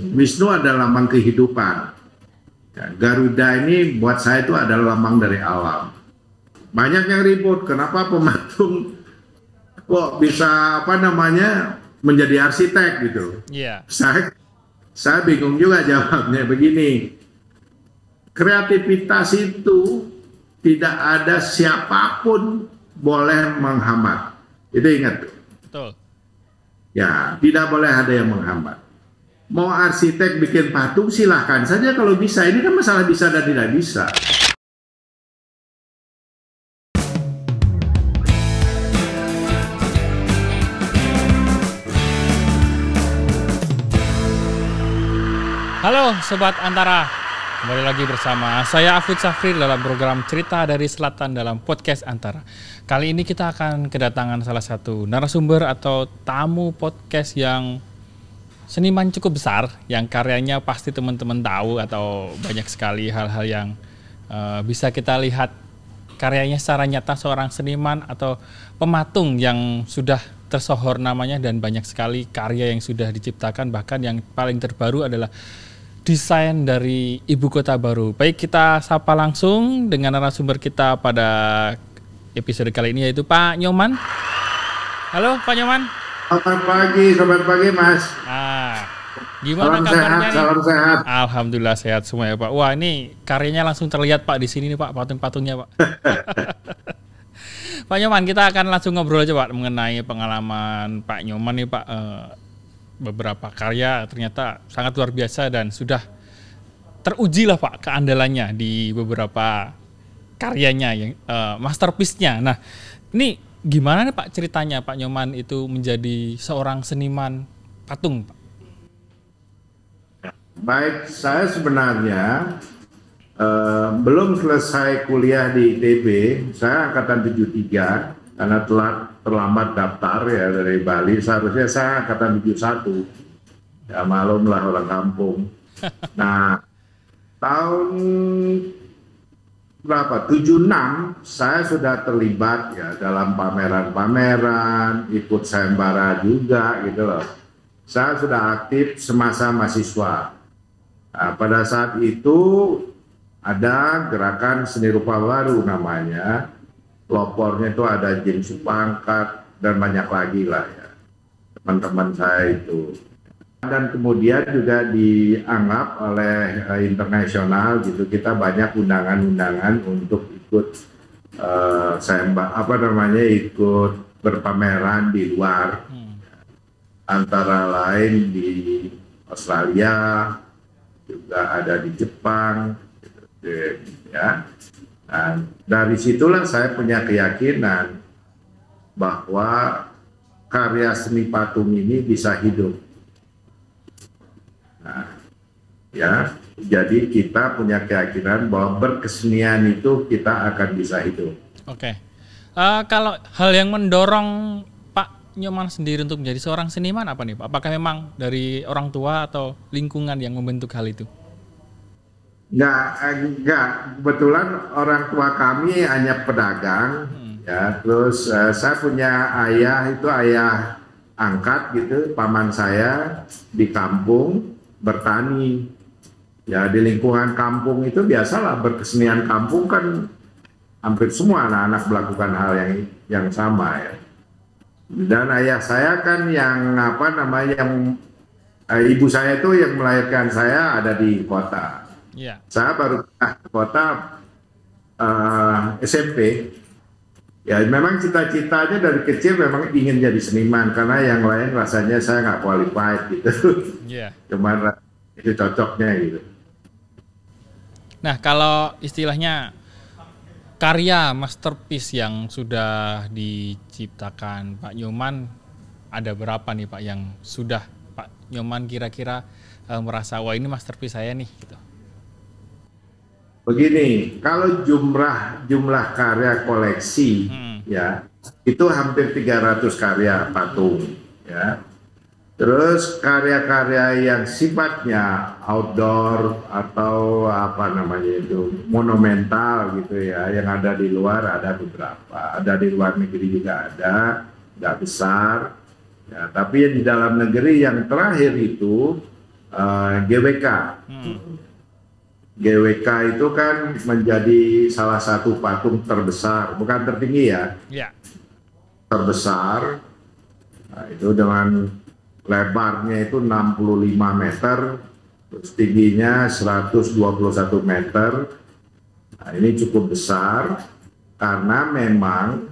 Wisnu adalah lambang kehidupan. Ya, Garuda ini buat saya itu adalah lambang dari alam. Banyak yang ribut, kenapa pematung kok bisa apa namanya menjadi arsitek gitu? Iya. Saya saya bingung juga jawabnya begini. Kreativitas itu tidak ada siapa pun boleh menghambat. Itu ingat. Betul. Ya, tidak boleh ada yang menghambat. Mau arsitek bikin patung silahkan saja kalau bisa. Ini kan masalah bisa dan tidak bisa. Halo Sobat Antara, kembali lagi bersama saya Afid Safri dalam program Cerita dari Selatan dalam podcast Antara. Kali ini kita akan kedatangan salah satu narasumber atau tamu podcast yang seniman cukup besar, yang karyanya pasti teman-teman tahu atau banyak sekali hal-hal yang uh, bisa kita lihat karyanya secara nyata seorang seniman atau pematung yang sudah tersohor namanya dan banyak sekali karya yang sudah diciptakan bahkan yang paling terbaru adalah desain dari ibu kota baru. Baik kita sapa langsung dengan narasumber kita pada episode kali ini yaitu Pak Nyoman. Halo Pak Nyoman. Selamat pagi, selamat pagi Mas. Ah, gimana salam kabarnya sehat, nih? salam sehat. Alhamdulillah sehat semua ya Pak. Wah ini karyanya langsung terlihat Pak di sini nih Pak patung-patungnya Pak. Pak Nyoman kita akan langsung ngobrol aja Pak mengenai pengalaman Pak Nyoman nih Pak. Eh, beberapa karya ternyata sangat luar biasa dan sudah teruji lah Pak keandalannya di beberapa karyanya yang eh, masterpiece-nya. Nah ini gimana nih Pak ceritanya Pak Nyoman itu menjadi seorang seniman patung Pak? Baik, saya sebenarnya eh, belum selesai kuliah di ITB. Saya angkatan 73 karena telat terlambat daftar ya dari Bali. Seharusnya saya angkatan 71. Ya malum lah orang kampung. Nah, tahun berapa? 76 saya sudah terlibat ya dalam pameran-pameran, ikut sayembara juga gitu loh. Saya sudah aktif semasa mahasiswa. Nah, pada saat itu ada gerakan seni rupa baru namanya. Lopornya itu ada Jim Supangkat dan banyak lagi lah ya. Teman-teman saya itu. Dan kemudian juga dianggap oleh eh, internasional gitu kita banyak undangan-undangan untuk ikut eh, sayembara apa namanya ikut berpameran di luar Hmm. antara lain di Australia, juga ada di Jepang, gitu, ya. Nah, dari situlah saya punya keyakinan bahwa karya seni patung ini bisa hidup. Nah, ya, jadi kita punya keyakinan bahwa berkesenian itu kita akan bisa hidup. Oke. Eh, kalau hal yang mendorong Nyoman sendiri untuk menjadi seorang seniman apa nih Pak? Apakah memang dari orang tua atau lingkungan yang membentuk hal itu? Enggak, eh, enggak. Kebetulan orang tua kami hanya pedagang, ya. Terus eh, saya punya ayah itu ayah angkat gitu, paman saya di kampung bertani. Ya di lingkungan kampung itu biasalah berkesenian kampung kan hampir semua anak-anak melakukan hal yang yang sama ya. Dan ayah saya kan yang apa namanya yang eh, ibu saya itu yang melahirkan saya ada di kota Iya. saya baru pindah ke kota eh, SMP. Ya memang cita-citanya dari kecil memang ingin jadi seniman karena yang lain rasanya saya nggak qualified gitu. Iya. Cuman ra- itu cocoknya gitu. Nah, kalau istilahnya karya masterpiece yang sudah diciptakan Pak Nyoman ada berapa nih Pak yang sudah Pak Nyoman kira-kira eh, merasa wah ini masterpiece saya nih gitu. Begini, kalau jumlah jumlah karya koleksi Hmm. ya itu hampir 300 karya patung ya. Terus karya-karya yang sifatnya outdoor atau apa namanya itu monumental gitu ya, yang ada di luar ada beberapa, ada di luar negeri juga ada, nggak besar. Ya, tapi yang di dalam negeri yang terakhir itu uh, GWK. Hmm. GWK itu kan menjadi salah satu patung terbesar, bukan tertinggi ya, ya. terbesar. Nah, itu dengan lebarnya itu 65 meter, tingginya 121 meter. Nah, ini cukup besar karena memang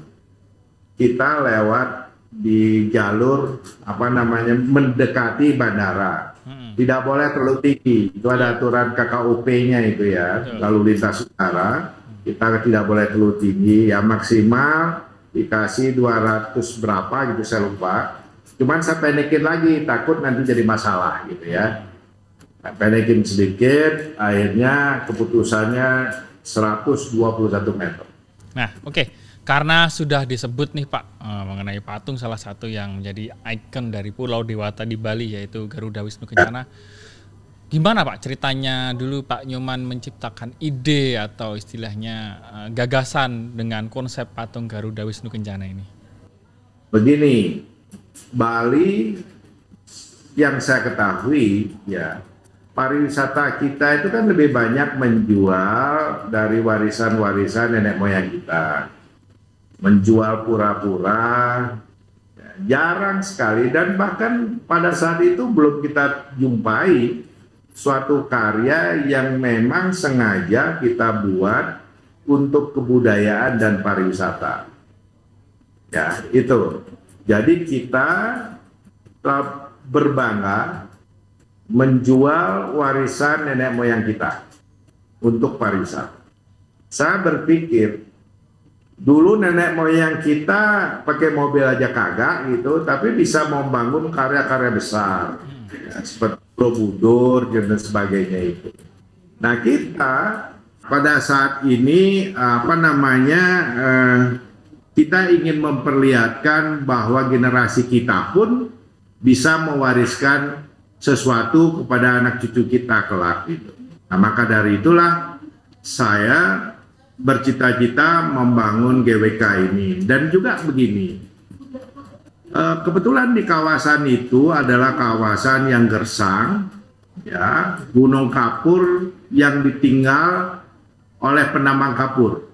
kita lewat di jalur apa namanya mendekati bandara Hmm. Tidak boleh terlalu tinggi. Itu ada aturan KKUP-nya itu ya. Betul. Lalu lintas udara kita tidak boleh terlalu tinggi. Ya maksimal dikasih 200 berapa gitu saya lupa. Cuman saya pendekin lagi takut nanti jadi masalah gitu ya. Pendekin sedikit, akhirnya keputusannya 121 meter. Nah, oke. Okay. Karena sudah disebut nih Pak uh, mengenai patung salah satu yang menjadi ikon dari Pulau Dewata di Bali yaitu Garuda Wisnu Kencana. Gimana Pak ceritanya dulu Pak Nyoman menciptakan ide atau istilahnya uh, gagasan dengan konsep patung Garuda Wisnu Kencana ini? Begini, Bali yang saya ketahui ya pariwisata kita itu kan lebih banyak menjual dari warisan-warisan nenek moyang kita menjual pura-pura jarang sekali dan bahkan pada saat itu belum kita jumpai suatu karya yang memang sengaja kita buat untuk kebudayaan dan pariwisata. Ya, itu. Jadi kita berbangga menjual warisan nenek moyang kita untuk pariwisata. Saya berpikir dulu nenek moyang kita pakai mobil aja kagak gitu, tapi bisa membangun karya-karya besar ya, seperti Borobudur dan sebagainya itu. Nah kita pada saat ini apa namanya eh, kita ingin memperlihatkan bahwa generasi kita pun bisa mewariskan sesuatu kepada anak cucu kita kelak itu. Nah maka dari itulah saya bercita-cita membangun GWK ini dan juga begini eh, kebetulan di kawasan itu adalah kawasan yang gersang ya Gunung Kapur yang ditinggal oleh penambang kapur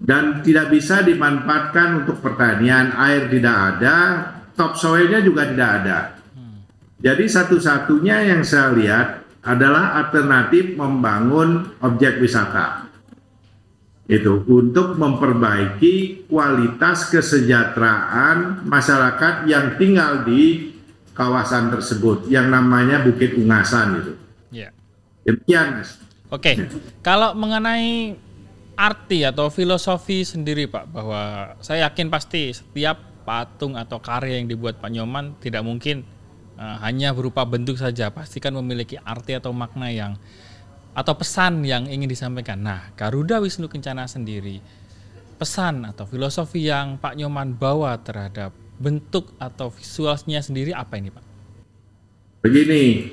dan tidak bisa dimanfaatkan untuk pertanian air tidak ada top soilnya juga tidak ada jadi satu-satunya yang saya lihat adalah alternatif membangun objek wisata itu untuk memperbaiki kualitas kesejahteraan masyarakat yang tinggal di kawasan tersebut yang namanya Bukit Ungasan itu. Ya. Demikian, Mas. Oke, kalau mengenai arti atau filosofi sendiri, Pak, bahwa saya yakin pasti setiap patung atau karya yang dibuat Pak Nyoman tidak mungkin uh, hanya berupa bentuk saja, pasti kan memiliki arti atau makna yang atau pesan yang ingin disampaikan. Nah, Garuda Wisnu Kencana sendiri, pesan atau filosofi yang Pak Nyoman bawa terhadap bentuk atau visualnya sendiri apa ini Pak? Begini,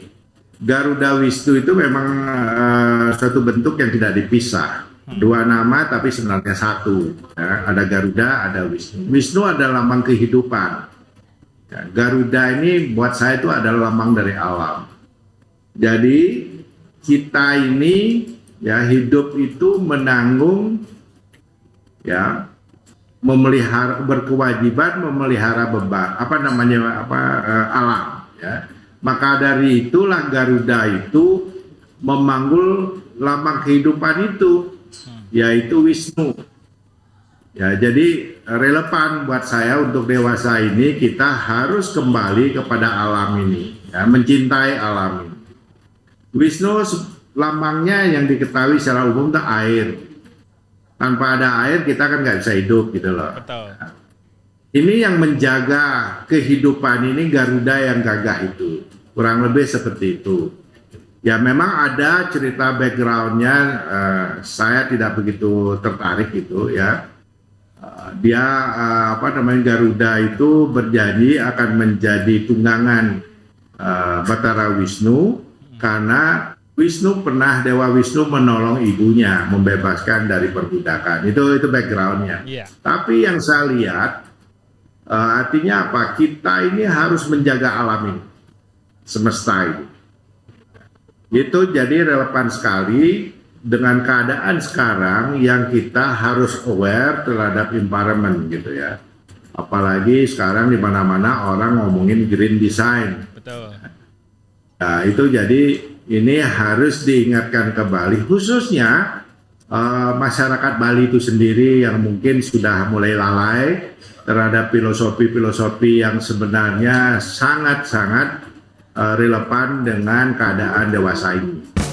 Garuda Wisnu itu memang uh, suatu bentuk yang tidak dipisah. Hmm. Dua nama tapi sebenarnya satu. Ya, ada Garuda, ada Wisnu. Wisnu adalah lambang kehidupan. Ya, Garuda ini buat saya itu adalah lambang dari alam. Jadi kita ini ya hidup itu menanggung ya memelihara berkewajiban memelihara beban apa namanya apa uh, alam ya maka dari itulah Garuda itu memanggul lambang kehidupan itu yaitu Wisnu ya jadi relevan buat saya untuk dewasa ini kita harus kembali kepada alam ini ya mencintai alam ini Wisnu lambangnya yang diketahui secara umum itu air. Tanpa ada air kita kan nggak bisa hidup gitu loh. Betul. Ini yang menjaga kehidupan ini Garuda yang gagah itu. Kurang lebih seperti itu. Ya memang ada cerita backgroundnya, uh, saya tidak begitu tertarik itu ya. Uh, dia uh, apa namanya Garuda itu berjanji akan menjadi tunggangan uh, Batara Wisnu karena Wisnu pernah Dewa Wisnu menolong ibunya membebaskan dari perbudakan itu itu backgroundnya. Yeah. Tapi yang saya lihat uh, artinya apa? Kita ini harus menjaga alam ini. semesta itu. Itu jadi relevan sekali dengan keadaan sekarang yang kita harus aware terhadap environment gitu ya. Apalagi sekarang di mana-mana orang ngomongin green design. Betul. Nah, itu jadi ini harus diingatkan kembali khususnya uh, masyarakat Bali itu sendiri yang mungkin sudah mulai lalai terhadap filosofi-filosofi yang sebenarnya sangat-sangat relevan dengan keadaan dewasa ini.